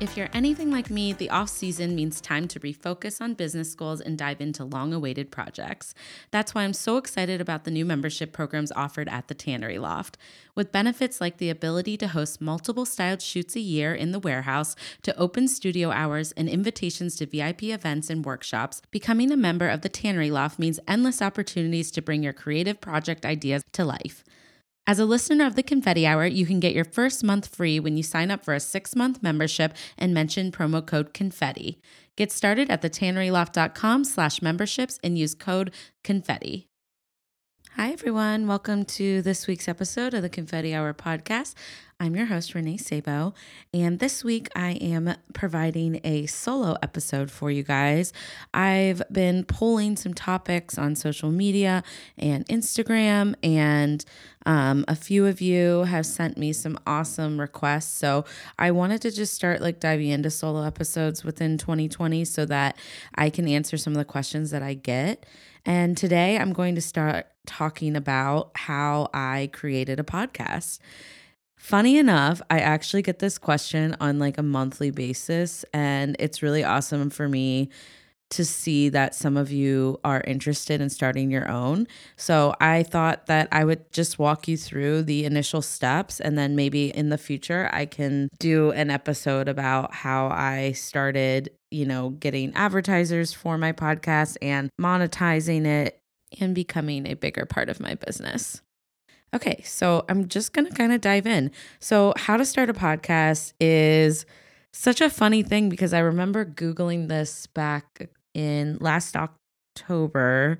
If you're anything like me, the off season means time to refocus on business goals and dive into long awaited projects. That's why I'm so excited about the new membership programs offered at the Tannery Loft. With benefits like the ability to host multiple styled shoots a year in the warehouse, to open studio hours, and invitations to VIP events and workshops, becoming a member of the Tannery Loft means endless opportunities to bring your creative project ideas to life. As a listener of the Confetti Hour, you can get your first month free when you sign up for a six month membership and mention promo code confetti. Get started at thetanneryloft.com slash memberships and use code confetti. Hi, everyone. Welcome to this week's episode of the Confetti Hour podcast. I'm your host, Renee Sabo, and this week I am providing a solo episode for you guys. I've been pulling some topics on social media and Instagram, and um, a few of you have sent me some awesome requests. So I wanted to just start like diving into solo episodes within 2020 so that I can answer some of the questions that I get. And today I'm going to start talking about how I created a podcast. Funny enough, I actually get this question on like a monthly basis, and it's really awesome for me to see that some of you are interested in starting your own. So I thought that I would just walk you through the initial steps, and then maybe in the future, I can do an episode about how I started, you know, getting advertisers for my podcast and monetizing it and becoming a bigger part of my business. Okay, so I'm just going to kind of dive in. So, how to start a podcast is such a funny thing because I remember Googling this back in last October.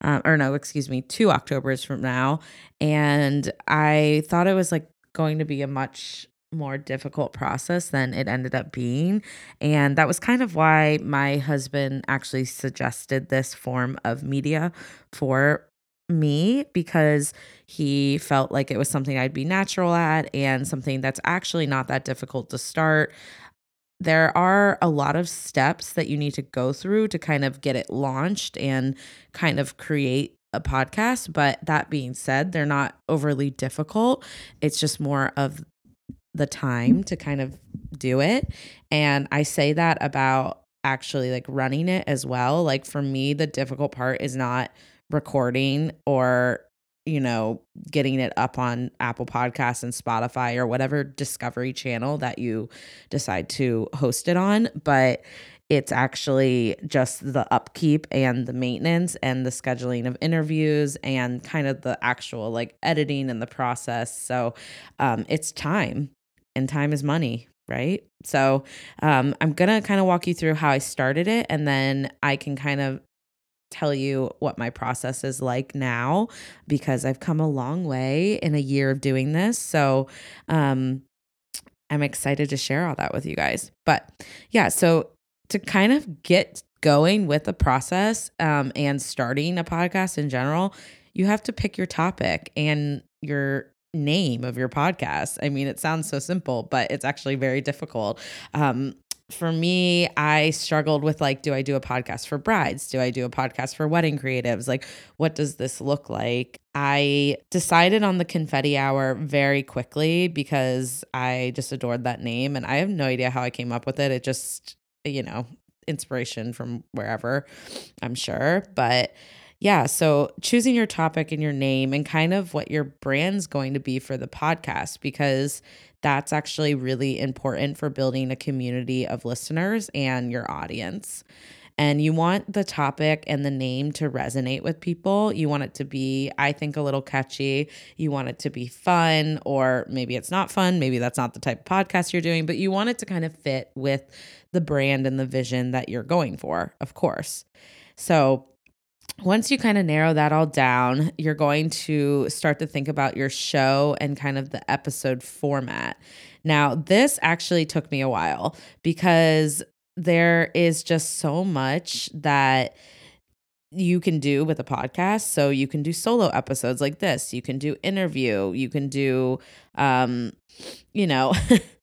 Uh, or no, excuse me, two Octobers from now. And I thought it was like going to be a much more difficult process than it ended up being. And that was kind of why my husband actually suggested this form of media for me because he felt like it was something I'd be natural at and something that's actually not that difficult to start. There are a lot of steps that you need to go through to kind of get it launched and kind of create a podcast. But that being said, they're not overly difficult. It's just more of the time to kind of do it. And I say that about actually like running it as well. Like for me, the difficult part is not recording or you know getting it up on Apple Podcasts and Spotify or whatever discovery channel that you decide to host it on but it's actually just the upkeep and the maintenance and the scheduling of interviews and kind of the actual like editing and the process. So um, it's time and time is money right? So um, i'm gonna kind of walk you through how i started it and then i can kind of tell you what my process is like now because I've come a long way in a year of doing this. So, um, I'm excited to share all that with you guys. But yeah, so to kind of get going with the process um, and starting a podcast in general, you have to pick your topic and your name of your podcast. I mean, it sounds so simple, but it's actually very difficult. Um, for me, I struggled with like, do I do a podcast for brides? Do I do a podcast for wedding creatives? Like, what does this look like? I decided on the confetti hour very quickly because I just adored that name and I have no idea how I came up with it. It just, you know, inspiration from wherever, I'm sure. But yeah, so choosing your topic and your name and kind of what your brand's going to be for the podcast because that's actually really important for building a community of listeners and your audience. And you want the topic and the name to resonate with people. You want it to be, I think, a little catchy. You want it to be fun, or maybe it's not fun. Maybe that's not the type of podcast you're doing, but you want it to kind of fit with the brand and the vision that you're going for, of course. So, once you kind of narrow that all down, you're going to start to think about your show and kind of the episode format. Now, this actually took me a while because there is just so much that you can do with a podcast. So you can do solo episodes like this. You can do interview. You can do, um, you know,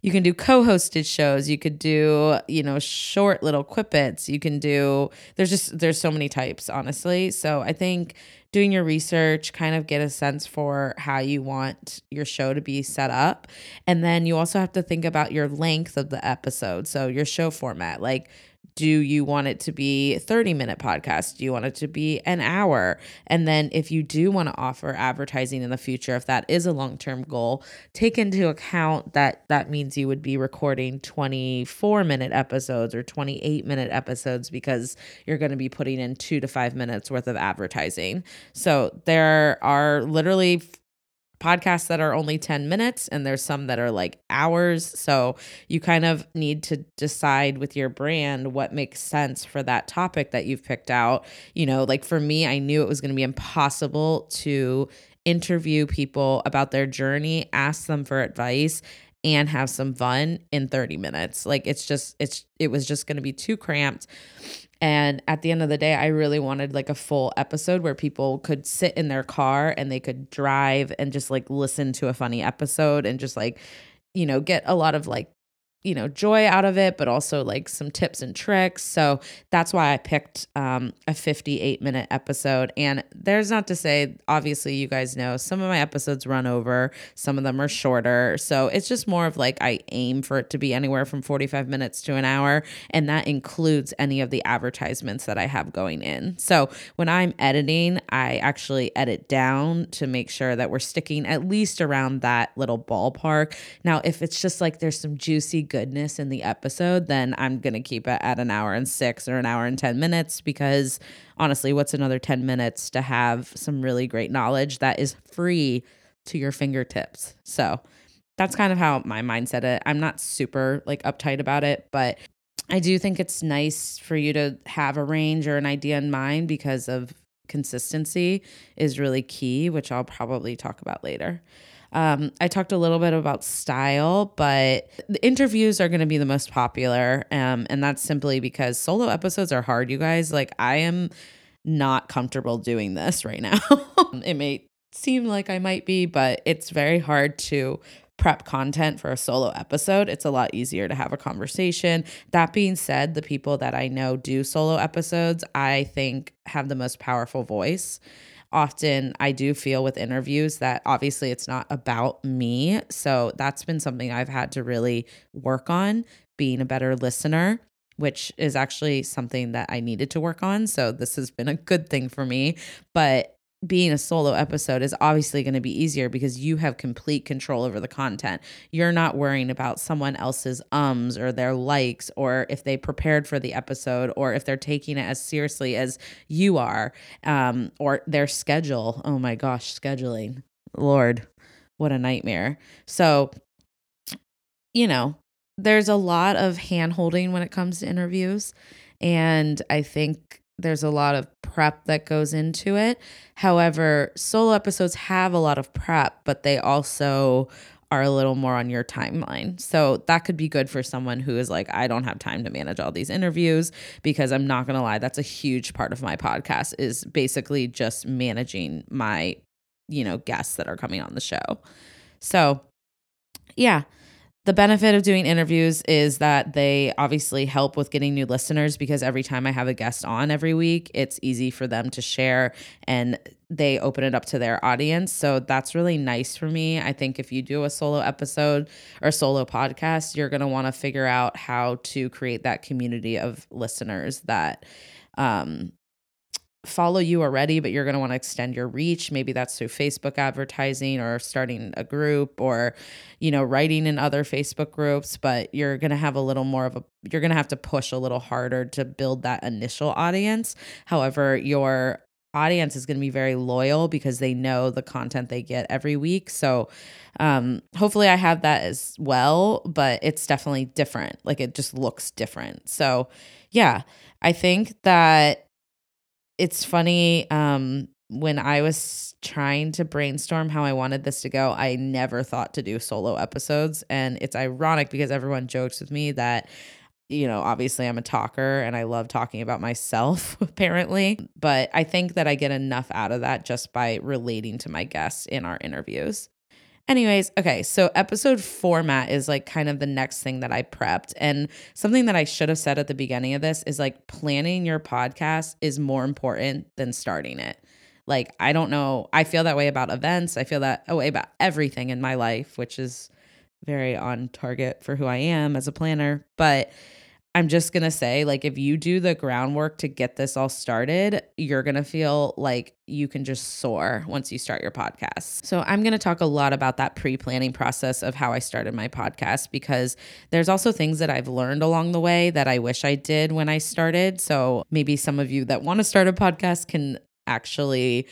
you can do co-hosted shows. You could do, you know, short little quippets. You can do. There's just there's so many types, honestly. So I think doing your research, kind of get a sense for how you want your show to be set up. And then you also have to think about your length of the episode. So your show format. Like, do you want it to be 30 minute podcast? Do you want it to be an hour? And then if you do want to offer advertising in the future if that is a long-term goal take into account that that means you would be recording 24 minute episodes or 28 minute episodes because you're going to be putting in 2 to 5 minutes worth of advertising. So there are literally podcasts that are only 10 minutes and there's some that are like hours. So you kind of need to decide with your brand what makes sense for that topic that you've picked out. You know, like for me, I knew it was going to be impossible to interview people about their journey, ask them for advice and have some fun in 30 minutes. Like it's just it's it was just going to be too cramped. And at the end of the day, I really wanted like a full episode where people could sit in their car and they could drive and just like listen to a funny episode and just like, you know, get a lot of like you know joy out of it but also like some tips and tricks. So that's why i picked um, a 58 minute episode. And there's not to say obviously you guys know some of my episodes run over some of them are shorter. So it's just more of like i aim for it to be anywhere from 45 minutes to an hour. And that includes any of the advertisements that i have going in. So when i'm editing i actually edit down to make sure that we're sticking at least around that little ballpark. Now if it's just like there's some juicy goodness in the episode, then I'm going to keep it at an hour and six or an hour and 10 minutes because honestly, what's another 10 minutes to have some really great knowledge that is free to your fingertips? So that's kind of how my mindset it. I'm not super like uptight about it, but I do think it's nice for you to have a range or an idea in mind because of consistency is really key, which I'll probably talk about later. Um, I talked a little bit about style, but the interviews are going to be the most popular. Um, and that's simply because solo episodes are hard, you guys. Like, I am not comfortable doing this right now. it may seem like I might be, but it's very hard to prep content for a solo episode. It's a lot easier to have a conversation. That being said, the people that I know do solo episodes, I think have the most powerful voice often I do feel with interviews that obviously it's not about me. So that's been something I've had to really work on being a better listener which is actually something that I needed to work on. So this has been a good thing for me. But being a solo episode is obviously going to be easier because you have complete control over the content. You're not worrying about someone else's ums or their likes or if they prepared for the episode or if they're taking it as seriously as you are um, or their schedule. Oh my gosh, scheduling. Lord, what a nightmare. So, you know, there's a lot of hand holding when it comes to interviews. And I think there's a lot of prep that goes into it. However, solo episodes have a lot of prep, but they also are a little more on your timeline. So that could be good for someone who is like, I don't have time to manage all these interviews because I'm not going to lie, that's a huge part of my podcast is basically just managing my, you know, guests that are coming on the show. So, yeah, the benefit of doing interviews is that they obviously help with getting new listeners because every time I have a guest on every week, it's easy for them to share and they open it up to their audience. So that's really nice for me. I think if you do a solo episode or solo podcast, you're going to want to figure out how to create that community of listeners that um, follow you already, but you're going to want to extend your reach. Maybe that's through Facebook advertising or starting a group or, you know, writing in other Facebook groups. But you're going to have a little more of a, you're going to have to push a little harder to build that initial audience. However, your audience is going to be very loyal because they know the content they get every week. So, um, hopefully, I have that as well, but it's definitely different. Like it just looks different. So, yeah, I think that it's funny um, when I was trying to brainstorm how I wanted this to go, I never thought to do solo episodes. And it's ironic because everyone jokes with me that you know, obviously I'm a talker and I love talking about myself, apparently. But I think that I get enough out of that just by relating to my guests in our interviews. Anyways, okay, so episode format is like kind of the next thing that I prepped. And something that I should have said at the beginning of this is like planning your podcast is more important than starting it. Like, I don't know, I feel that way about events. I feel that way about everything in my life, which is very on target for who I am as a planner. But I'm just going to say, like, if you do the groundwork to get this all started, you're going to feel like you can just soar once you start your podcast. So, I'm going to talk a lot about that pre planning process of how I started my podcast because there's also things that I've learned along the way that I wish I did when I started. So, maybe some of you that want to start a podcast can actually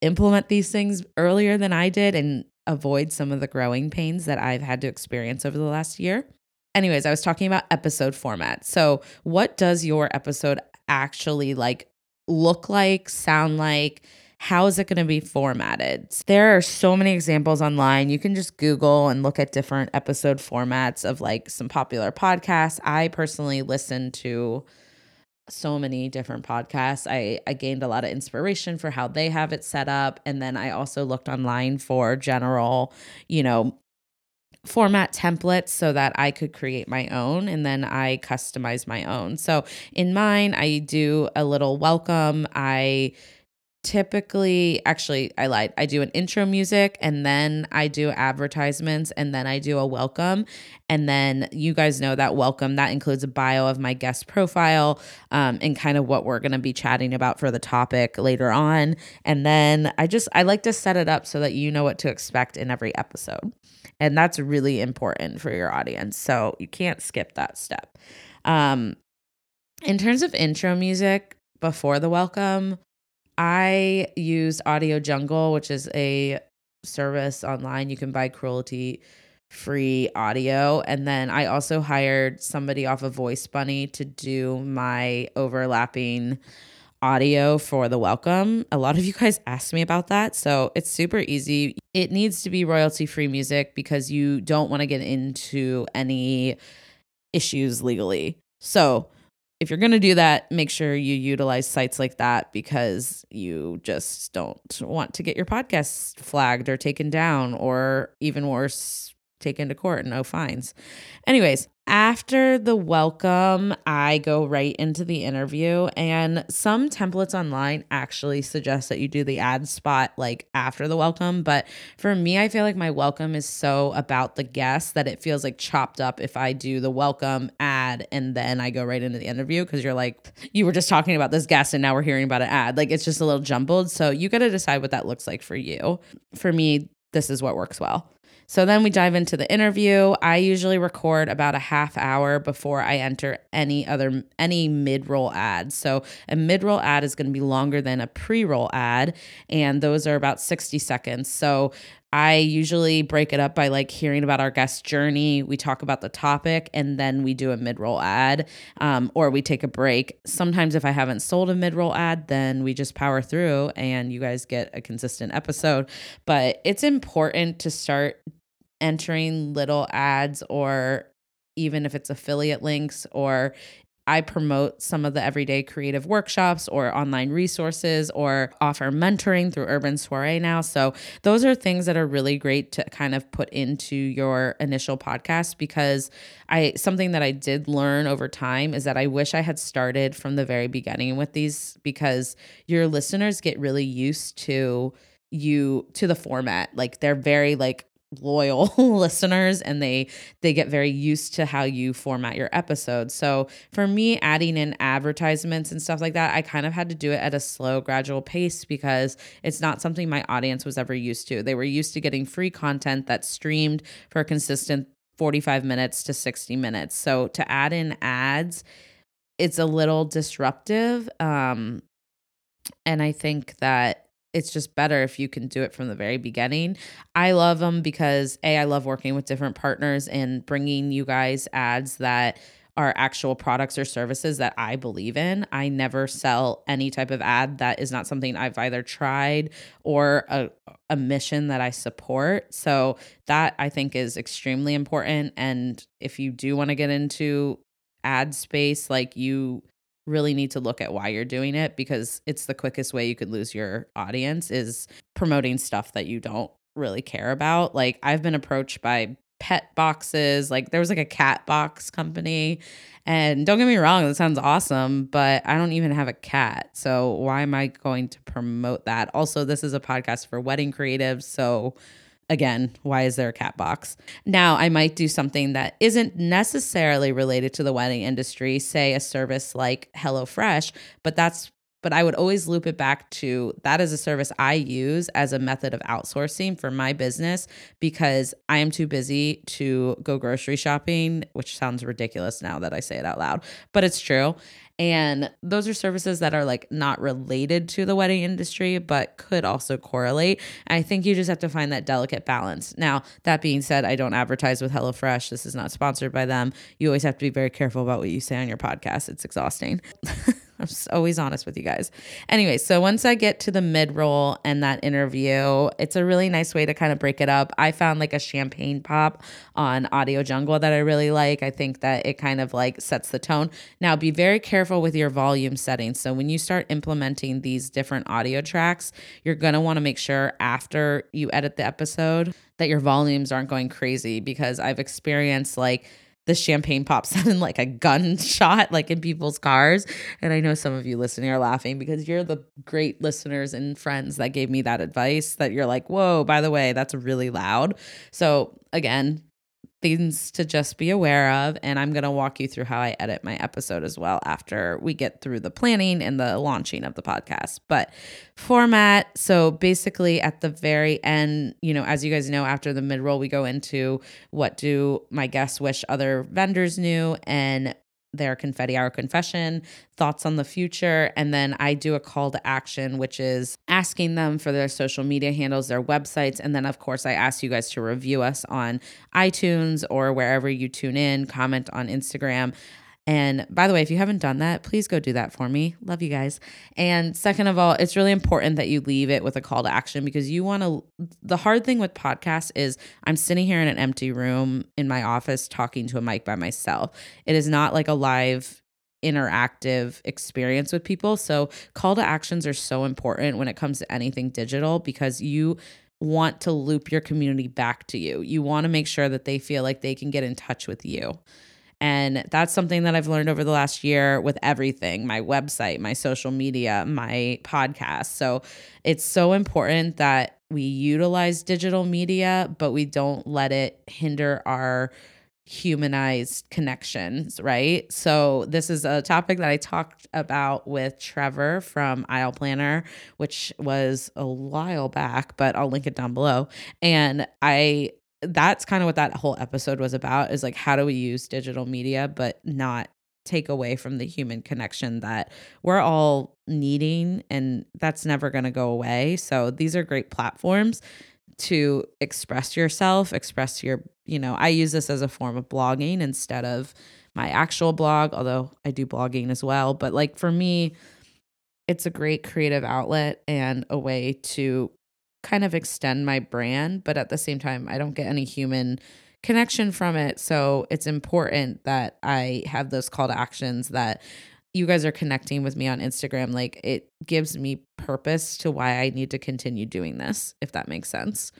implement these things earlier than I did and avoid some of the growing pains that I've had to experience over the last year. Anyways, I was talking about episode format. So, what does your episode actually like look like, sound like? How is it going to be formatted? There are so many examples online. You can just Google and look at different episode formats of like some popular podcasts. I personally listen to so many different podcasts. I, I gained a lot of inspiration for how they have it set up. And then I also looked online for general, you know, format templates so that I could create my own and then I customize my own. So in mine, I do a little welcome. I typically actually I lied. I do an intro music and then I do advertisements and then I do a welcome and then you guys know that welcome that includes a bio of my guest profile um, and kind of what we're going to be chatting about for the topic later on and then I just I like to set it up so that you know what to expect in every episode. And that's really important for your audience. So you can't skip that step. Um, in terms of intro music before the welcome, I used Audio Jungle, which is a service online. You can buy royalty free audio. And then I also hired somebody off of Voice Bunny to do my overlapping audio for the welcome. A lot of you guys asked me about that. So it's super easy. It needs to be royalty free music because you don't want to get into any issues legally. So if you're going to do that, make sure you utilize sites like that because you just don't want to get your podcast flagged or taken down, or even worse, taken to court and no fines. Anyways, after the welcome, I go right into the interview, and some templates online actually suggest that you do the ad spot like after the welcome. But for me, I feel like my welcome is so about the guest that it feels like chopped up if I do the welcome ad and then I go right into the interview because you're like, you were just talking about this guest and now we're hearing about an ad. Like it's just a little jumbled. So you got to decide what that looks like for you. For me, this is what works well. So then we dive into the interview. I usually record about a half hour before I enter any other any mid-roll ads. So a mid-roll ad is going to be longer than a pre-roll ad and those are about 60 seconds. So I usually break it up by like hearing about our guest journey. We talk about the topic and then we do a mid roll ad um, or we take a break. Sometimes, if I haven't sold a mid roll ad, then we just power through and you guys get a consistent episode. But it's important to start entering little ads or even if it's affiliate links or I promote some of the everyday creative workshops or online resources or offer mentoring through Urban Soiree now. So, those are things that are really great to kind of put into your initial podcast because I something that I did learn over time is that I wish I had started from the very beginning with these because your listeners get really used to you to the format. Like they're very like loyal listeners and they they get very used to how you format your episodes. So for me adding in advertisements and stuff like that, I kind of had to do it at a slow gradual pace because it's not something my audience was ever used to. They were used to getting free content that's streamed for a consistent 45 minutes to 60 minutes. So to add in ads, it's a little disruptive um and I think that it's just better if you can do it from the very beginning. I love them because A, I love working with different partners and bringing you guys ads that are actual products or services that I believe in. I never sell any type of ad that is not something I've either tried or a, a mission that I support. So that I think is extremely important. And if you do want to get into ad space, like you really need to look at why you're doing it because it's the quickest way you could lose your audience is promoting stuff that you don't really care about. Like I've been approached by pet boxes, like there was like a cat box company and don't get me wrong, that sounds awesome, but I don't even have a cat. So why am I going to promote that? Also, this is a podcast for wedding creatives, so again, why is there a cat box? Now, I might do something that isn't necessarily related to the wedding industry, say a service like HelloFresh, but that's but I would always loop it back to that is a service I use as a method of outsourcing for my business because I am too busy to go grocery shopping, which sounds ridiculous now that I say it out loud, but it's true. And those are services that are like not related to the wedding industry, but could also correlate. And I think you just have to find that delicate balance. Now, that being said, I don't advertise with HelloFresh. This is not sponsored by them. You always have to be very careful about what you say on your podcast, it's exhausting. I'm just always honest with you guys. Anyway, so once I get to the mid roll and that interview, it's a really nice way to kind of break it up. I found like a champagne pop on Audio Jungle that I really like. I think that it kind of like sets the tone. Now, be very careful with your volume settings. So when you start implementing these different audio tracks, you're going to want to make sure after you edit the episode that your volumes aren't going crazy because I've experienced like the champagne pop sounded like a gunshot, like in people's cars. And I know some of you listening are laughing because you're the great listeners and friends that gave me that advice that you're like, whoa, by the way, that's really loud. So, again, things to just be aware of. And I'm going to walk you through how I edit my episode as well after we get through the planning and the launching of the podcast. But format so basically, at the very end, you know, as you guys know, after the mid roll, we go into what do my guests wish other vendors knew and their confetti hour confession, thoughts on the future, and then I do a call to action, which is asking them for their social media handles, their websites, and then of course I ask you guys to review us on iTunes or wherever you tune in, comment on Instagram. And by the way, if you haven't done that, please go do that for me. Love you guys. And second of all, it's really important that you leave it with a call to action because you want to. The hard thing with podcasts is I'm sitting here in an empty room in my office talking to a mic by myself. It is not like a live interactive experience with people. So, call to actions are so important when it comes to anything digital because you want to loop your community back to you. You want to make sure that they feel like they can get in touch with you. And that's something that I've learned over the last year with everything my website, my social media, my podcast. So it's so important that we utilize digital media, but we don't let it hinder our humanized connections, right? So this is a topic that I talked about with Trevor from Aisle Planner, which was a while back, but I'll link it down below. And I that's kind of what that whole episode was about is like how do we use digital media but not take away from the human connection that we're all needing and that's never going to go away. So these are great platforms to express yourself express your you know i use this as a form of blogging instead of my actual blog although i do blogging as well but like for me it's a great creative outlet and a way to kind of extend my brand, but at the same time, I don't get any human connection from it. So it's important that I have those call to actions that you guys are connecting with me on Instagram. Like it gives me purpose to why I need to continue doing this, if that makes sense.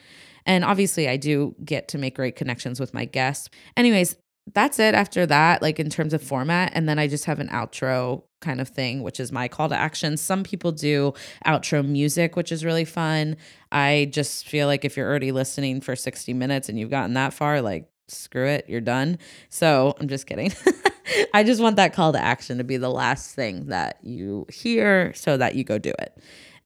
And obviously, I do get to make great connections with my guests. Anyways, that's it after that, like in terms of format. And then I just have an outro kind of thing, which is my call to action. Some people do outro music, which is really fun. I just feel like if you're already listening for 60 minutes and you've gotten that far, like screw it, you're done. So I'm just kidding. I just want that call to action to be the last thing that you hear so that you go do it.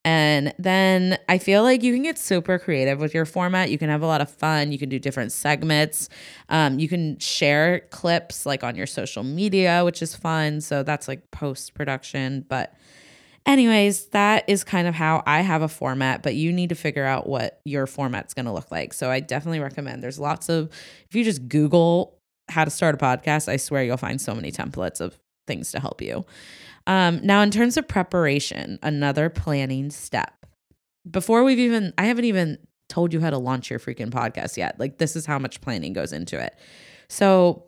And then I feel like you can get super creative with your format. You can have a lot of fun. You can do different segments. Um, you can share clips like on your social media, which is fun. So that's like post production. But, anyways, that is kind of how I have a format, but you need to figure out what your format's going to look like. So I definitely recommend there's lots of, if you just Google how to start a podcast, I swear you'll find so many templates of things to help you. Um, now, in terms of preparation, another planning step. Before we've even, I haven't even told you how to launch your freaking podcast yet. Like, this is how much planning goes into it. So,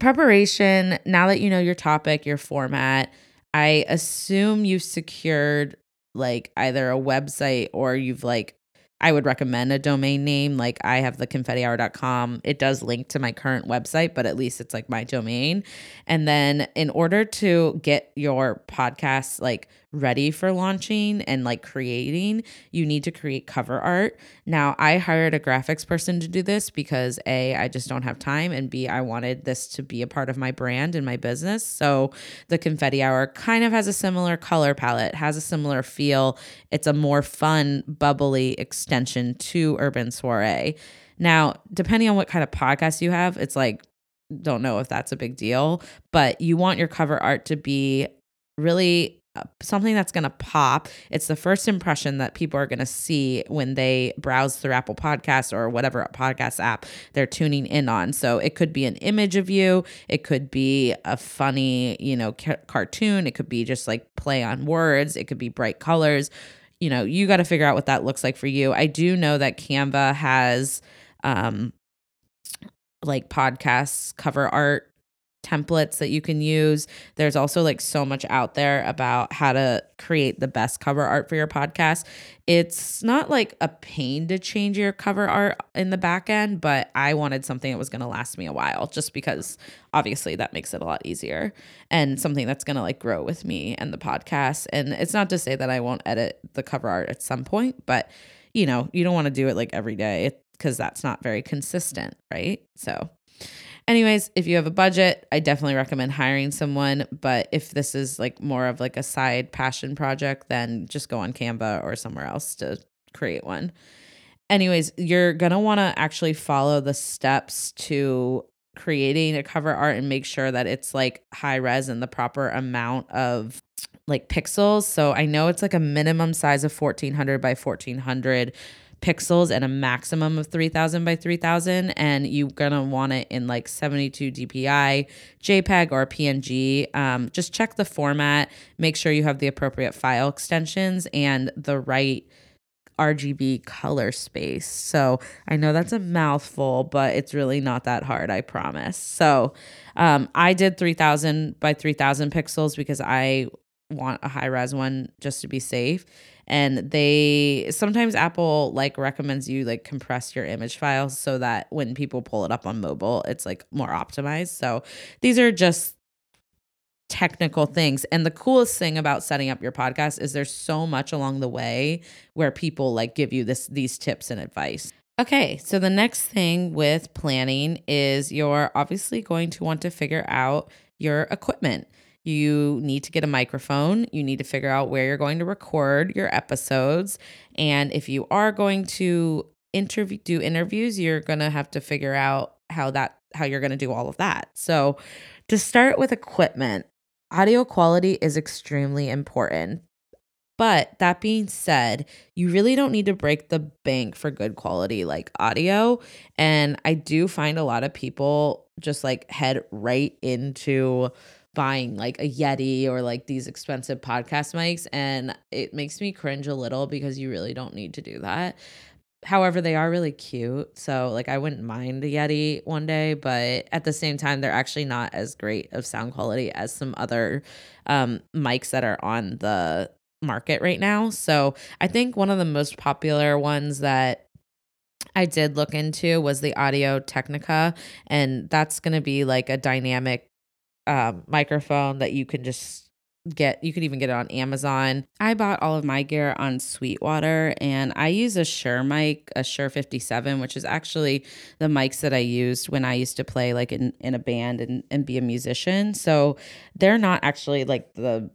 preparation, now that you know your topic, your format, I assume you've secured like either a website or you've like I would recommend a domain name. Like I have the confettihour.com. It does link to my current website, but at least it's like my domain. And then in order to get your podcast like ready for launching and like creating, you need to create cover art. Now, I hired a graphics person to do this because A, I just don't have time, and B, I wanted this to be a part of my brand and my business. So the Confetti Hour kind of has a similar color palette, has a similar feel. It's a more fun, bubbly extension to Urban Soiree. Now, depending on what kind of podcast you have, it's like, don't know if that's a big deal, but you want your cover art to be really uh, something that's going to pop. It's the first impression that people are going to see when they browse through Apple Podcasts or whatever podcast app they're tuning in on. So it could be an image of you, it could be a funny, you know, ca- cartoon, it could be just like play on words, it could be bright colors. You know, you got to figure out what that looks like for you. I do know that Canva has um like podcasts cover art templates that you can use. There's also like so much out there about how to create the best cover art for your podcast. It's not like a pain to change your cover art in the back end, but I wanted something that was going to last me a while just because obviously that makes it a lot easier and something that's going to like grow with me and the podcast. And it's not to say that I won't edit the cover art at some point, but you know, you don't want to do it like every day because that's not very consistent, right? So anyways, if you have a budget, I definitely recommend hiring someone. But if this is like more of like a side passion project, then just go on Canva or somewhere else to create one. Anyways, you're going to want to actually follow the steps to creating a cover art and make sure that it's like high res and the proper amount of like pixels. So I know it's like a minimum size of 1400 by 1400 pixels and a maximum of 3000 by 3000 and you're gonna want it in like 72 dpi jpeg or png um, just check the format make sure you have the appropriate file extensions and the right RGB color space. So I know that's a mouthful, but it's really not that hard, I promise. So um, I did 3000 by 3000 pixels because I want a high res one just to be safe and they sometimes apple like recommends you like compress your image files so that when people pull it up on mobile it's like more optimized. So these are just technical things. And the coolest thing about setting up your podcast is there's so much along the way where people like give you this these tips and advice. Okay, so the next thing with planning is you're obviously going to want to figure out your equipment. You need to get a microphone. You need to figure out where you're going to record your episodes. And if you are going to interview do interviews, you're going to have to figure out how that how you're going to do all of that. So, to start with equipment, audio quality is extremely important. But that being said, you really don't need to break the bank for good quality like audio. And I do find a lot of people just like head right into buying like a Yeti or like these expensive podcast mics. And it makes me cringe a little because you really don't need to do that. However, they are really cute. So, like, I wouldn't mind a Yeti one day, but at the same time, they're actually not as great of sound quality as some other um, mics that are on the market right now. So, I think one of the most popular ones that I did look into was the Audio Technica, and that's going to be like a dynamic um, microphone that you can just get you could even get it on Amazon. I bought all of my gear on Sweetwater and I use a Shure mic, a Shure 57, which is actually the mics that I used when I used to play like in, in a band and, and be a musician. So they're not actually like the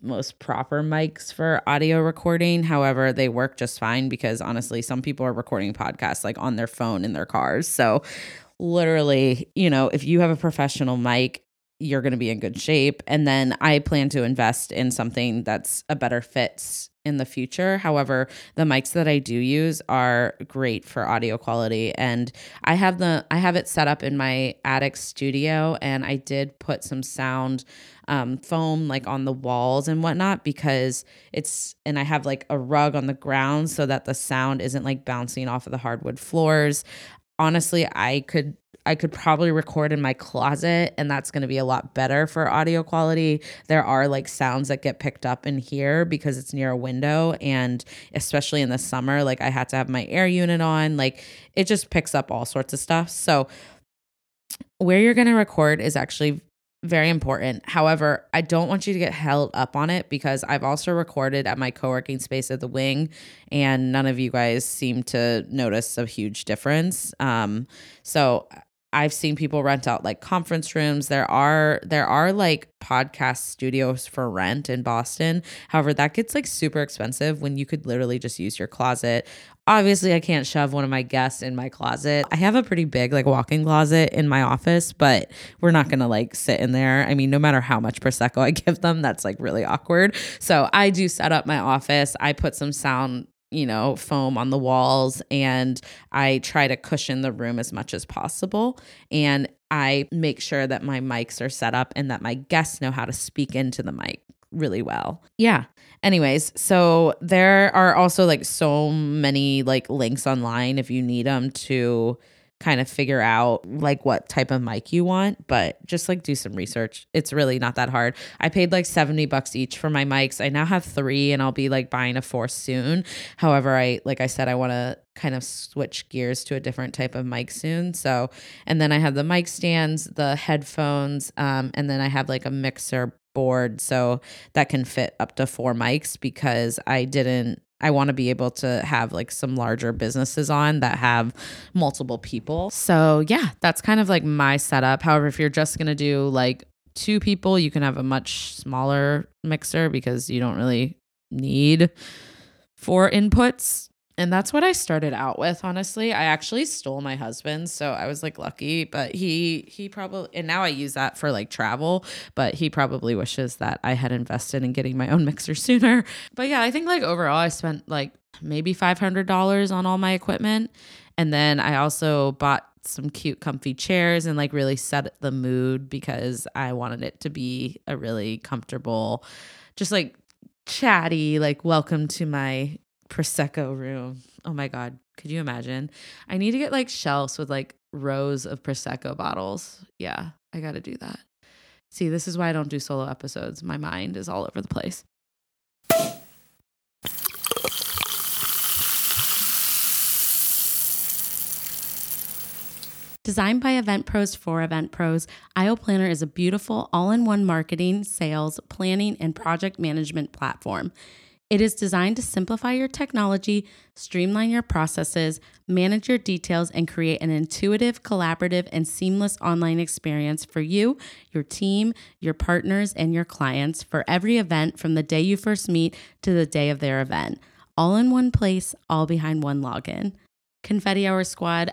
most proper mics for audio recording. However, they work just fine because honestly, some people are recording podcasts like on their phone in their cars. So literally, you know, if you have a professional mic you're going to be in good shape. And then I plan to invest in something that's a better fit in the future. However, the mics that I do use are great for audio quality and I have the I have it set up in my attic studio and I did put some sound um, foam like on the walls and whatnot because it's and I have like a rug on the ground so that the sound isn't like bouncing off of the hardwood floors. Honestly, I could I could probably record in my closet and that's going to be a lot better for audio quality. There are like sounds that get picked up in here because it's near a window and especially in the summer like I had to have my air unit on, like it just picks up all sorts of stuff. So where you're going to record is actually very important. However, I don't want you to get held up on it because I've also recorded at my co working space at the wing, and none of you guys seem to notice a huge difference. Um, so I've seen people rent out like conference rooms. There are there are like podcast studios for rent in Boston. However, that gets like super expensive when you could literally just use your closet. Obviously, I can't shove one of my guests in my closet. I have a pretty big like walk-in closet in my office, but we're not going to like sit in there. I mean, no matter how much prosecco I give them, that's like really awkward. So, I do set up my office. I put some sound you know, foam on the walls and I try to cushion the room as much as possible. And I make sure that my mics are set up and that my guests know how to speak into the mic really well. Yeah. Anyways, so there are also like so many like links online if you need them to kind of figure out like what type of mic you want, but just like do some research. It's really not that hard. I paid like 70 bucks each for my mics. I now have 3 and I'll be like buying a fourth soon. However, I like I said I want to kind of switch gears to a different type of mic soon. So, and then I have the mic stands, the headphones, um and then I have like a mixer board so that can fit up to four mics because I didn't I want to be able to have like some larger businesses on that have multiple people. So, yeah, that's kind of like my setup. However, if you're just going to do like two people, you can have a much smaller mixer because you don't really need four inputs and that's what I started out with, honestly. I actually stole my husband's, so I was like lucky, but he he probably and now I use that for like travel, but he probably wishes that I had invested in getting my own mixer sooner. But yeah, I think like overall I spent like maybe $500 on all my equipment. And then I also bought some cute comfy chairs and like really set the mood because I wanted it to be a really comfortable just like chatty like welcome to my prosecco room. Oh my god, could you imagine? I need to get like shelves with like rows of prosecco bottles. Yeah, I got to do that. See, this is why I don't do solo episodes. My mind is all over the place. Designed by Event Pros for Event Pros, Aisle Planner is a beautiful all in one marketing, sales, planning, and project management platform. It is designed to simplify your technology, streamline your processes, manage your details, and create an intuitive, collaborative, and seamless online experience for you, your team, your partners, and your clients for every event from the day you first meet to the day of their event. All in one place, all behind one login. Confetti Hour Squad,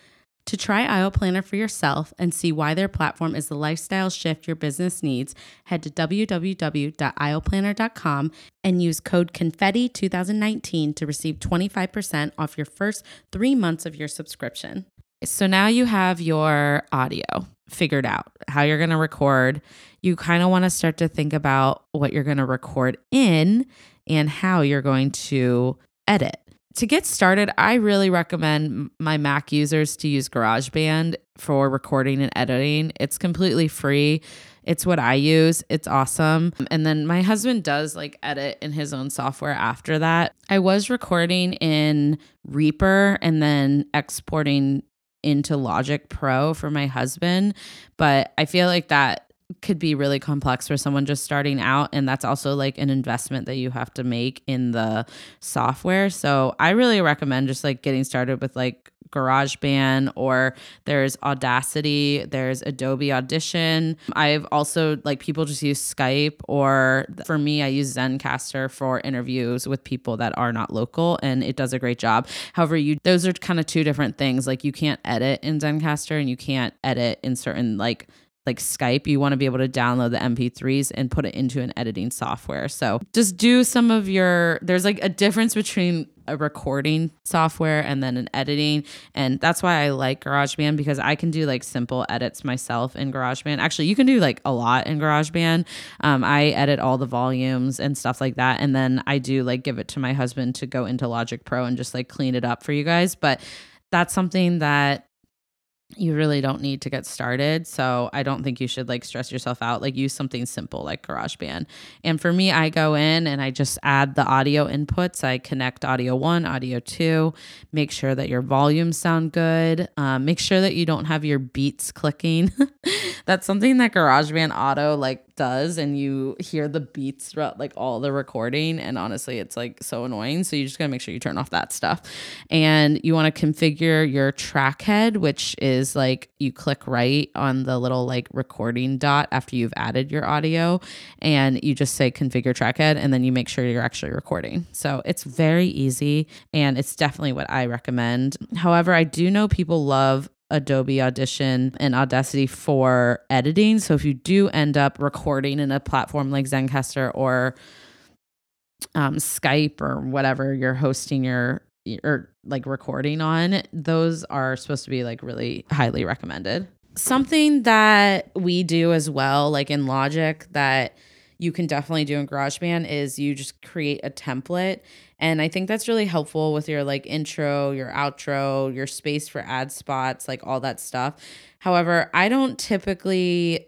To try Aisle Planner for yourself and see why their platform is the lifestyle shift your business needs, head to www.aisleplanner.com and use code CONFETTI2019 to receive 25% off your first three months of your subscription. So now you have your audio figured out, how you're going to record. You kind of want to start to think about what you're going to record in and how you're going to edit to get started, I really recommend my Mac users to use GarageBand for recording and editing. It's completely free. It's what I use. It's awesome. And then my husband does like edit in his own software after that. I was recording in Reaper and then exporting into Logic Pro for my husband, but I feel like that could be really complex for someone just starting out and that's also like an investment that you have to make in the software so i really recommend just like getting started with like GarageBand or there's Audacity, there's Adobe Audition. I've also like people just use Skype or for me I use Zencastr for interviews with people that are not local and it does a great job. However, you those are kind of two different things. Like you can't edit in Zencastr and you can't edit in certain like like Skype, you want to be able to download the MP3s and put it into an editing software. So just do some of your, there's like a difference between a recording software and then an editing. And that's why I like GarageBand because I can do like simple edits myself in GarageBand. Actually, you can do like a lot in GarageBand. Um, I edit all the volumes and stuff like that. And then I do like give it to my husband to go into Logic Pro and just like clean it up for you guys. But that's something that you really don't need to get started. So I don't think you should like stress yourself out. Like use something simple like GarageBand. And for me, I go in and I just add the audio inputs. I connect audio one, audio two, make sure that your volumes sound good. Um, make sure that you don't have your beats clicking. That's something that GarageBand Auto like does and you hear the beats throughout like all the recording and honestly it's like so annoying. So you just got to make sure you turn off that stuff. And you want to configure your track head which is like you click right on the little like recording dot after you've added your audio and you just say configure track head and then you make sure you're actually recording. So it's very easy and it's definitely what I recommend. However I do know people love Adobe Audition and Audacity for editing. So if you do end up recording in a platform like Zencastr or um, Skype or whatever you're hosting your or like recording on, those are supposed to be like really highly recommended. Something that we do as well, like in Logic, that you can definitely do in GarageBand is you just create a template and I think that's really helpful with your like intro, your outro, your space for ad spots, like all that stuff. However, I don't typically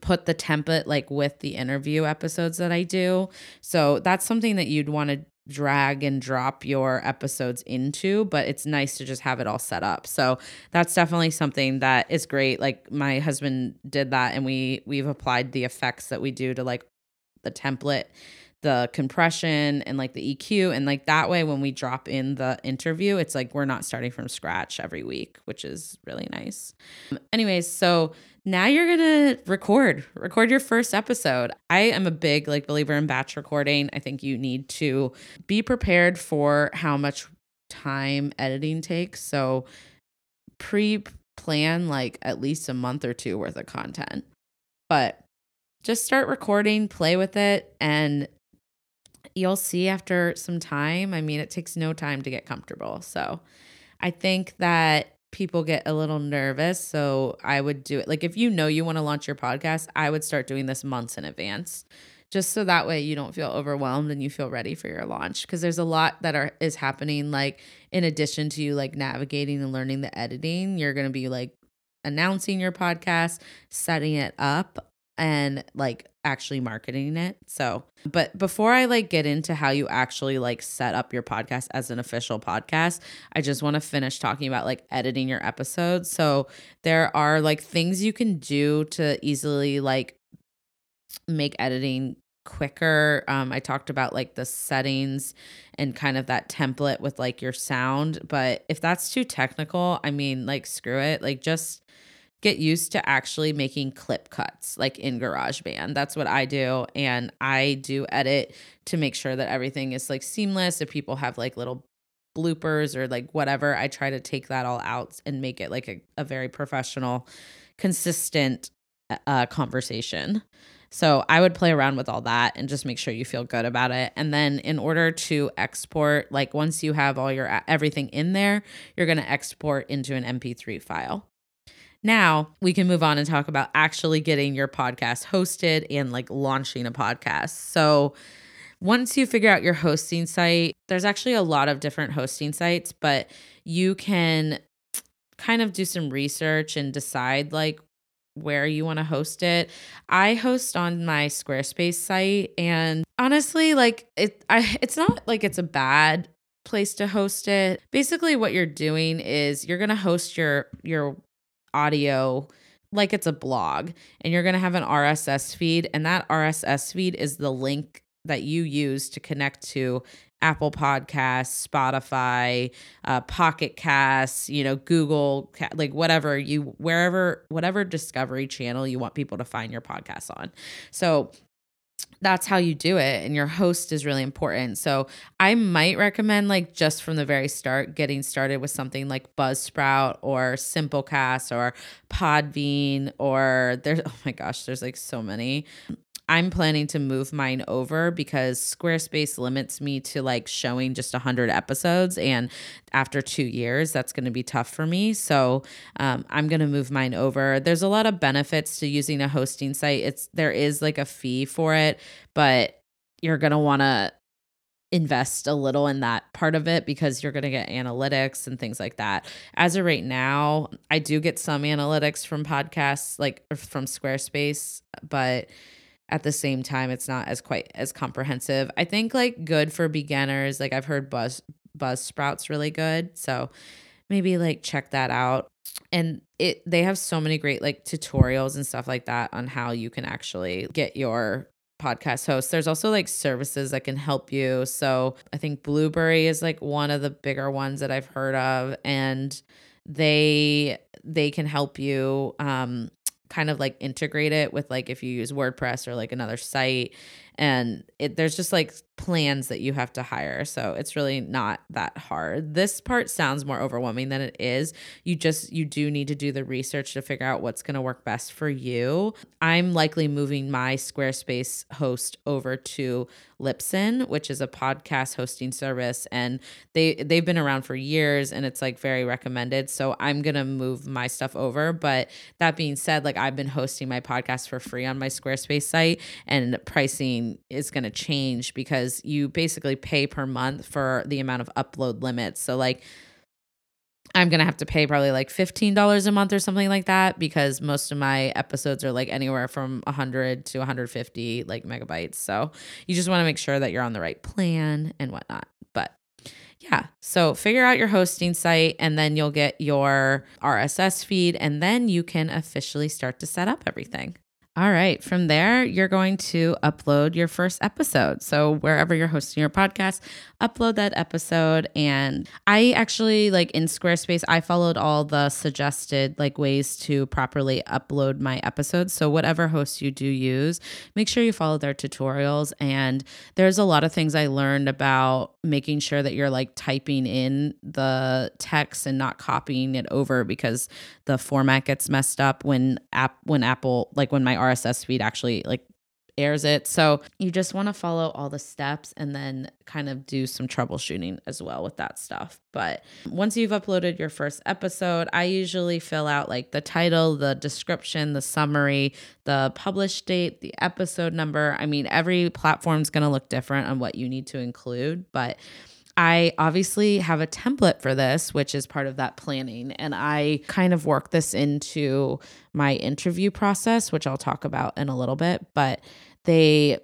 put the template like with the interview episodes that I do. So that's something that you'd want to drag and drop your episodes into, but it's nice to just have it all set up. So that's definitely something that is great. Like my husband did that and we we've applied the effects that we do to like the template the compression and like the EQ. And like that way, when we drop in the interview, it's like we're not starting from scratch every week, which is really nice. Anyways, so now you're gonna record, record your first episode. I am a big like believer in batch recording. I think you need to be prepared for how much time editing takes. So pre plan like at least a month or two worth of content. But just start recording, play with it, and you'll see after some time. I mean, it takes no time to get comfortable. So I think that people get a little nervous. So I would do it. Like if you know you want to launch your podcast, I would start doing this months in advance. Just so that way you don't feel overwhelmed and you feel ready for your launch because there's a lot that are is happening like in addition to you like navigating and learning the editing, you're going to be like announcing your podcast, setting it up and like actually marketing it. So, but before I like get into how you actually like set up your podcast as an official podcast, I just want to finish talking about like editing your episodes. So, there are like things you can do to easily like make editing quicker. Um, I talked about like the settings and kind of that template with like your sound. But if that's too technical, I mean, like, screw it. Like, just get used to actually making clip cuts like in GarageBand. That's what I do. And I do edit to make sure that everything is like seamless. If people have like little bloopers or like whatever, I try to take that all out and make it like a, a very professional, consistent uh, conversation. So I would play around with all that and just make sure you feel good about it. And then in order to export, like once you have all your everything in there, you're going to export into an MP3 file. Now we can move on and talk about actually getting your podcast hosted and like launching a podcast. So, once you figure out your hosting site, there's actually a lot of different hosting sites, but you can kind of do some research and decide like where you want to host it. I host on my Squarespace site and honestly like it I it's not like it's a bad place to host it. Basically what you're doing is you're going to host your your audio like it's a blog and you're going to have an RSS feed and that RSS feed is the link that you use to connect to Apple Podcasts, Spotify, uh, Pocket Casts, you know, Google, like whatever you, wherever, whatever discovery channel you want people to find your podcast on. So that's how you do it and your host is really important. So i might recommend like just from the very start getting started with something like buzzsprout or simplecast or podbean or there's oh my gosh there's like so many I'm planning to move mine over because Squarespace limits me to like showing just 100 episodes. And after two years, that's going to be tough for me. So um, I'm going to move mine over. There's a lot of benefits to using a hosting site. It's there is like a fee for it, but you're going to want to invest a little in that part of it because you're going to get analytics and things like that. As of right now, I do get some analytics from podcasts like from Squarespace, but at the same time it's not as quite as comprehensive. I think like good for beginners, like I've heard Buzz Buzzsprout's really good. So maybe like check that out. And it they have so many great like tutorials and stuff like that on how you can actually get your podcast host. There's also like services that can help you. So I think Blubrry is like one of the bigger ones that I've heard of and they they can help you um kind of like integrate it with like if you use WordPress or like another site. And it there's just like plans that you have to hire. So it's really not that hard. This part sounds more overwhelming than it is. You just you do need to do the research to figure out what's going to work best for you. I'm likely moving my Squarespace host over to Libsyn, which is a podcast hosting service and they they've been around for years and it's like very recommended. So I'm going to move my stuff over, but that being said, like I've been hosting my podcast for free on my Squarespace site and pricing is going to change because you basically pay per month for the amount of upload limits. So like I'm going to have to pay probably like $15 a month or something like that because most of my episodes are like anywhere from 100 to 150 like megabytes. So you just want to make sure that you're on the right plan and whatnot. But yeah, so figure out your hosting site and then you'll get your RSS feed and then you can officially start to set up everything. All right. From there, you're going to upload your first episode. So, wherever you're hosting your podcast, upload that episode. And I actually, like in Squarespace, I followed all the suggested like ways to properly upload my episodes. So, whatever host you do use, make sure you follow their tutorials. And there's a lot of things I learned about making sure that you're like typing in the text and not copying it over because the format gets messed up when app when Apple like when my RSS feed actually like airs it. So you just want to follow all the steps and then kind of do some troubleshooting as well with that stuff. But once you've uploaded your first episode, I usually fill out like the title, the description, the summary, the published date, the episode number. I mean, every platform's going to look different on what you need to include, but I obviously have a template for this, which is part of that planning. And I kind of work this into my interview process, which I'll talk about in a little bit. But they,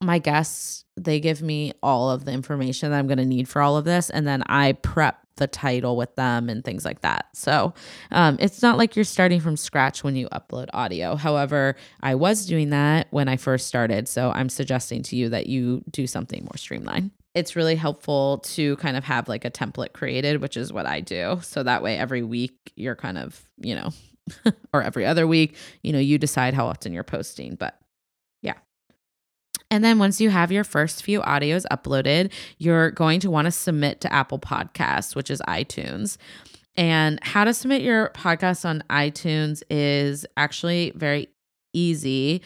my guests, they give me all of the information that I'm going to need for all of this. And then I prep the title with them and things like that. So um, it's not like you're starting from scratch when you upload audio. However, I was doing that when I first started. So I'm suggesting to you that you do something more streamlined it's really helpful to kind of have like a template created, which is what I do. So that way every week you're kind of, you know, or every other week, you know, you decide how often you're posting. But. And then once you have your first few audios uploaded, you're going to want to submit to Apple Podcasts, which is iTunes. And how to submit your podcast on iTunes is actually very easy.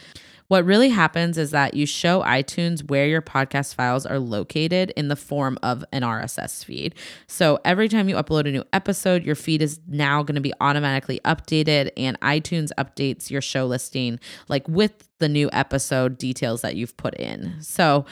What really happens is that you show iTunes where your podcast files are located in the form of an RSS feed. So every time you upload a new episode, your feed is now going to be automatically updated, and iTunes updates your show listing like with the new episode details that you've put in. So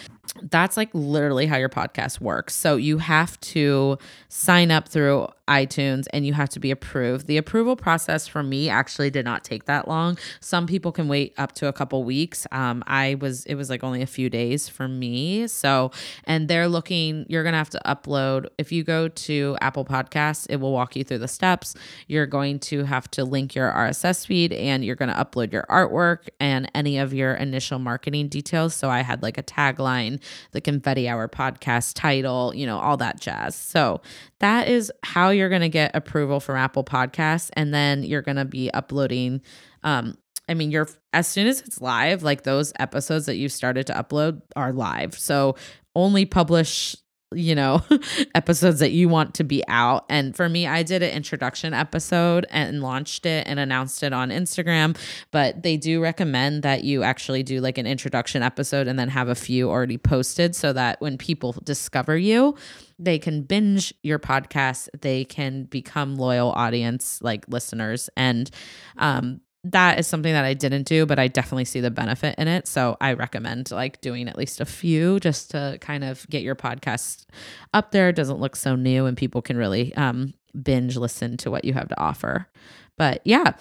that's like literally how your podcast works. So you have to sign up through iTunes and you have to be approved. The approval process for me actually did not take that long. Some people can wait up to a couple weeks. Um, I was it was like only a few days for me. So and they're looking. You're gonna have to upload. If you go to Apple Podcasts, it will walk you through the steps. You're going to have to link your RSS feed and you're gonna upload your artwork and any of your initial marketing details. So I had like a tagline, the Confetti Hour podcast title, you know, all that jazz. So that is how you're going to get approval from Apple Podcasts. And then you're going to be uploading um, I mean, you're as soon as it's live, like those episodes that you've started to upload are live. So only publish you know, episodes that you want to be out. And for me, I did an introduction episode and launched it and announced it on Instagram. But they do recommend that you actually do like an introduction episode and then have a few already posted so that when people discover you, they can binge your podcast, they can become loyal audience like listeners. And um, that is something that I didn't do, but I definitely see the benefit in it. So I recommend like doing at least a few just to kind of get your podcast up there. It doesn't look so new and people can really um, binge listen to what you have to offer. But yeah.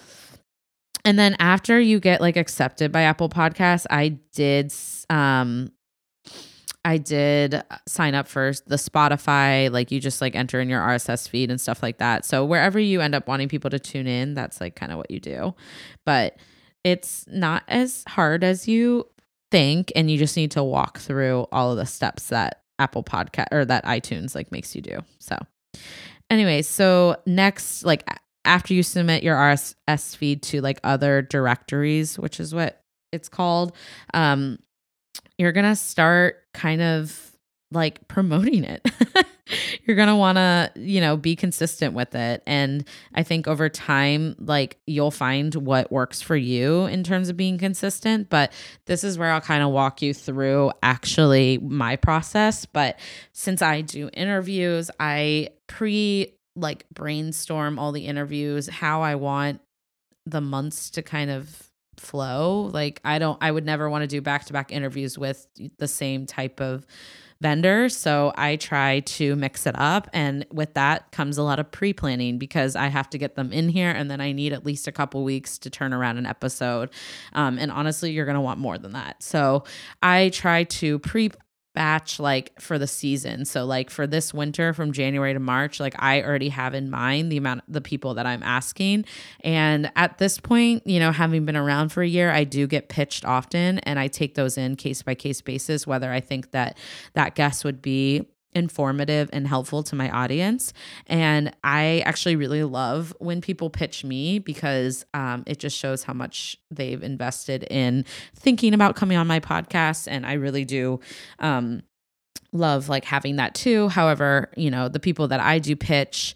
And then after you get like accepted by Apple Podcasts, I did um I did uh, sign up for the Spotify, like you just like enter in your RSS feed and stuff like that. So wherever you end up wanting people to tune in, that's like kind of what you do. But it's not as hard as you think and you just need to walk through all of the steps that Apple Podcast or that iTunes like makes you do. So anyway, so next like after you submit your RSS feed to like other directories, which is what it's called, um you're going to start kind of like promoting it. you're going to want to, you know, be consistent with it. And I think over time, like you'll find what works for you in terms of being consistent. But this is where I'll kind of walk you through actually my process. But since I do interviews, I pre like brainstorm all the interviews, how I want the months to kind of flow. Like I don't I would never want to do back-to-back interviews with the same type of vendor. So I try to mix it up. And with that comes a lot of pre planning because I have to get them in here and then I need at least a couple weeks to turn around an episode. Um, and honestly, you're going to want more than that. So I try to pre batch like for the season. So like for this winter from January to March, like I already have in mind the amount the people that I'm asking. And at this point, you know, having been around for a year, I do get pitched often and I take those in case by case basis whether I think that that guest would be informative and helpful to my audience. And I actually really love when people pitch me because um, it just shows how much they've invested in thinking about coming on my podcast. And I really do. Um, love like having that too. However, you know, the people that I do pitch,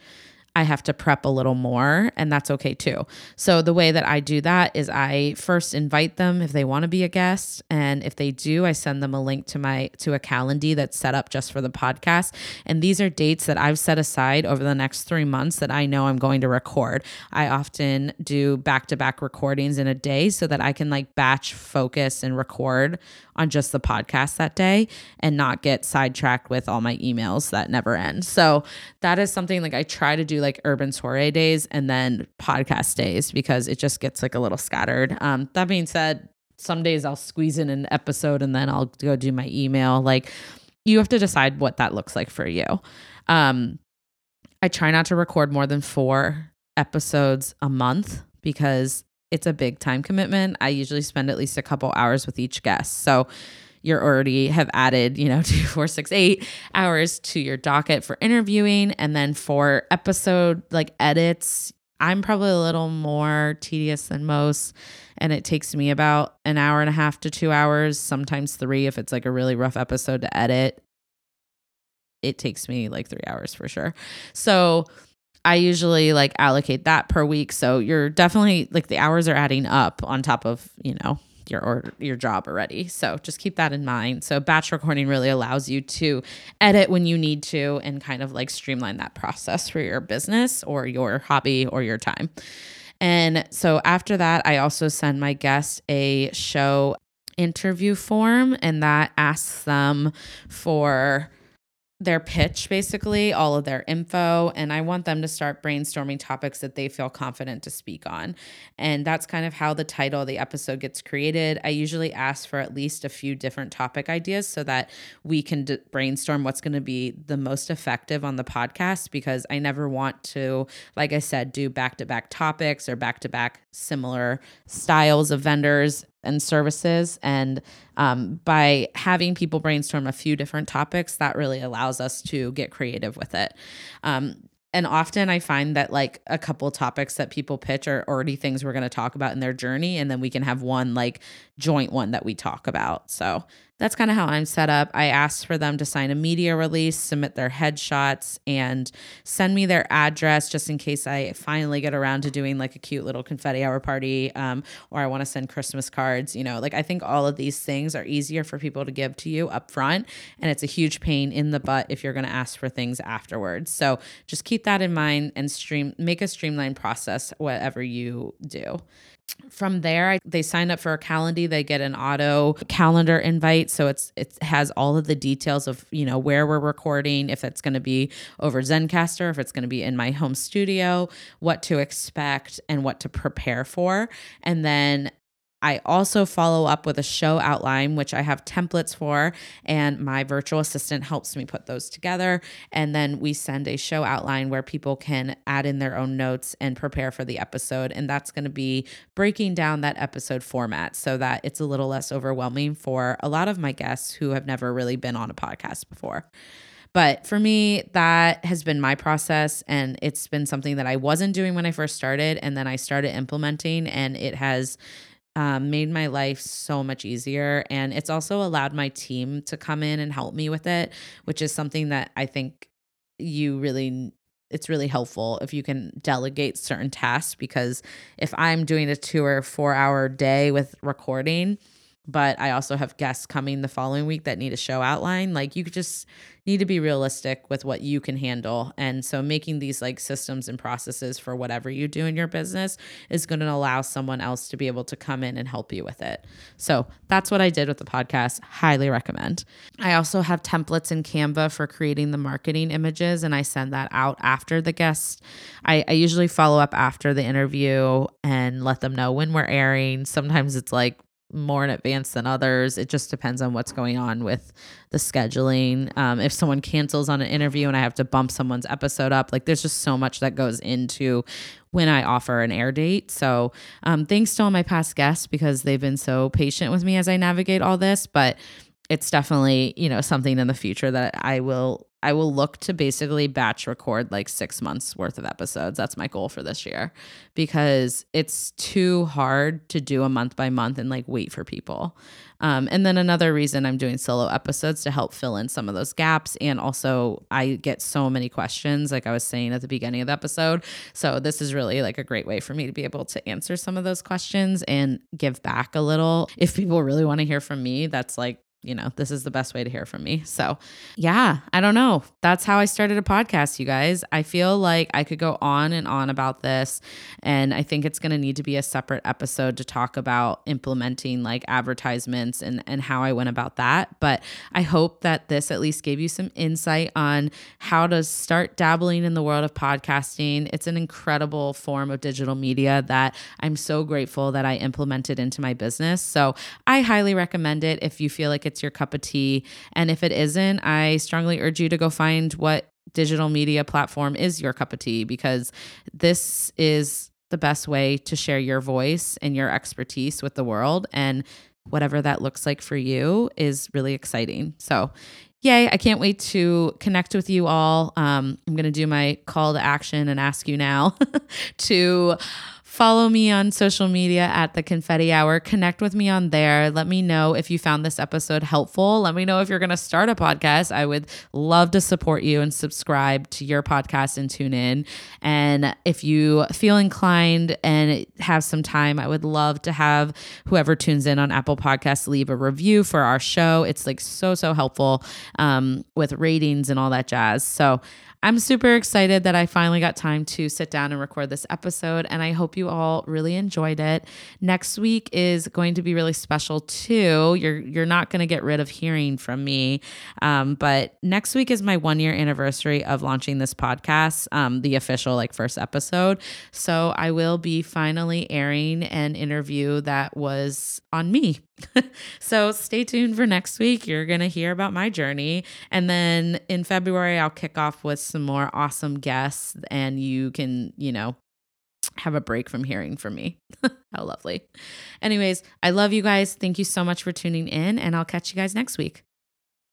I have to prep a little more, and that's okay too. So, the way that I do that is I first invite them if they want to be a guest. And if they do, I send them a link to my to a calendar that's set up just for the podcast. And these are dates that I've set aside over the next three months that I know I'm going to record. I often do back to back recordings in a day so that I can like batch focus and record on just the podcast that day and not get sidetracked with all my emails that never end. So that is something like I try to do like Urban Soirée days and then podcast days because it just gets like a little scattered. Um, that being said, some days I'll squeeze in an episode and then I'll go do my email. Like you have to decide what that looks like for you. Um, I try not to record more than four episodes a month because it's a big time commitment. I usually spend at least a couple hours with each guest. So you're already have added, you know, two, four, six, eight hours to your docket for interviewing. And then for episode like edits, I'm probably a little more tedious than most. And it takes me about an hour and a half to two hours, sometimes three if it's like a really rough episode to edit. It takes me like three hours for sure. So I usually like allocate that per week. So you're definitely like the hours are adding up on top of, you know, your or your job already. So just keep that in mind. So batch recording really allows you to edit when you need to and kind of like streamline that process for your business or your hobby or your time. And so after that, I also send my guests a show interview form and that asks them for their pitch basically all of their info and i want them to start brainstorming topics that they feel confident to speak on. And that's kind of how the title of the episode gets created. I usually ask for at least a few different topic ideas so that we can d- brainstorm what's going to be the most effective on the podcast because i never want to like i said do back to back topics or back to back similar styles of vendors and services. And um, by having people brainstorm a few different topics, that really allows us to get creative with it. Um, and often I find that like a couple topics that people pitch are already things we're going to talk about in their journey. And then we can have one like joint one that we talk about. So that's kind of how I'm set up. I asked for them to sign a media release, submit their headshots, and send me their address just in case I finally get around to doing like a cute little confetti hour party um, or I want to send Christmas cards. You know, like I think all of these things are easier for people to give to you up front. And it's a huge pain in the butt if you're going to ask for things afterwards. So just keep that in mind and stream, make a streamlined process, whatever you do from there they sign up for a calendar they get an auto calendar invite. So it's it has all of the details of you know where we're recording if it's going to be over zencastr if it's going to be in my home studio what to expect and what to prepare for. And then I also follow up with a show outline, which I have templates for, and my virtual assistant helps me put those together. And then we send a show outline where people can add in their own notes and prepare for the episode. And that's going to be breaking down that episode format so that it's a little less overwhelming for a lot of my guests who have never really been on a podcast before. But for me, that has been my process. And it's been something that I wasn't doing when I first started. And then I started implementing, and it has um, made my life so much easier. And it's also allowed my team to come in and help me with it, which is something that I think you really it's really helpful if you can delegate certain tasks because if I'm doing a two or four hour day with recording, but I also have guests coming the following week that need a show outline. Like you just need to be realistic with what you can handle. And so making these like systems and processes for whatever you do in your business is going to allow someone else to be able to come in and help you with it. So that's what I did with the podcast. Highly recommend. I also have templates in Canva for creating the marketing images and I send that out after the guest. I, I usually follow up after the interview and let them know when we're airing. Sometimes it's like more in advance than others. It just depends on what's going on with the scheduling. Um, if someone cancels on an interview and I have to bump someone's episode up, like there's just so much that goes into when I offer an air date. So um, thanks to all my past guests because they've been so patient with me as I navigate all this. But it's definitely you know something in the future that I will I will look to basically batch record like six months worth of episodes. That's my goal for this year because it's too hard to do a month by month and like wait for people. Um, and then another reason I'm doing solo episodes to help fill in some of those gaps. And also, I get so many questions, like I was saying at the beginning of the episode. So, this is really like a great way for me to be able to answer some of those questions and give back a little. If people really want to hear from me, that's like you know, this is the best way to hear from me. So, yeah, I don't know. That's how I started a podcast, you guys. I feel like I could go on and on about this. And I think it's going to need to be a separate episode to talk about implementing like advertisements and, and how I went about that. But I hope that this at least gave you some insight on how to start dabbling in the world of podcasting. It's an incredible form of digital media that I'm so grateful that I implemented into my business. So, I highly recommend it if you feel like it's your cup of tea. And if it isn't, I strongly urge you to go find what digital media platform is your cup of tea because this is the best way to share your voice and your expertise with the world. And whatever that looks like for you is really exciting. So, yay, I can't wait to connect with you all. Um, I'm going to do my call to action and ask you now to Follow me on social media at the Confetti Hour. Connect with me on there. Let me know if you found this episode helpful. Let me know if you're going to start a podcast. I would love to support you and subscribe to your podcast and tune in. And if you feel inclined and have some time, I would love to have whoever tunes in on Apple Podcasts leave a review for our show. It's like so, so helpful um, with ratings and all that jazz. So I'm super excited that I finally got time to sit down and record this episode, and I hope you all really enjoyed it. Next week is going to be really special too. You're you're not going to get rid of hearing from me, um, but next week is my one year anniversary of launching this podcast, um, the official like first episode. So I will be finally airing an interview that was on me. so stay tuned for next week. You're going to hear about my journey. And then in February, I'll kick off with some more awesome guests, and you can, you know, have a break from hearing from me. How lovely. Anyways, I love you guys. Thank you so much for tuning in, and I'll catch you guys next week.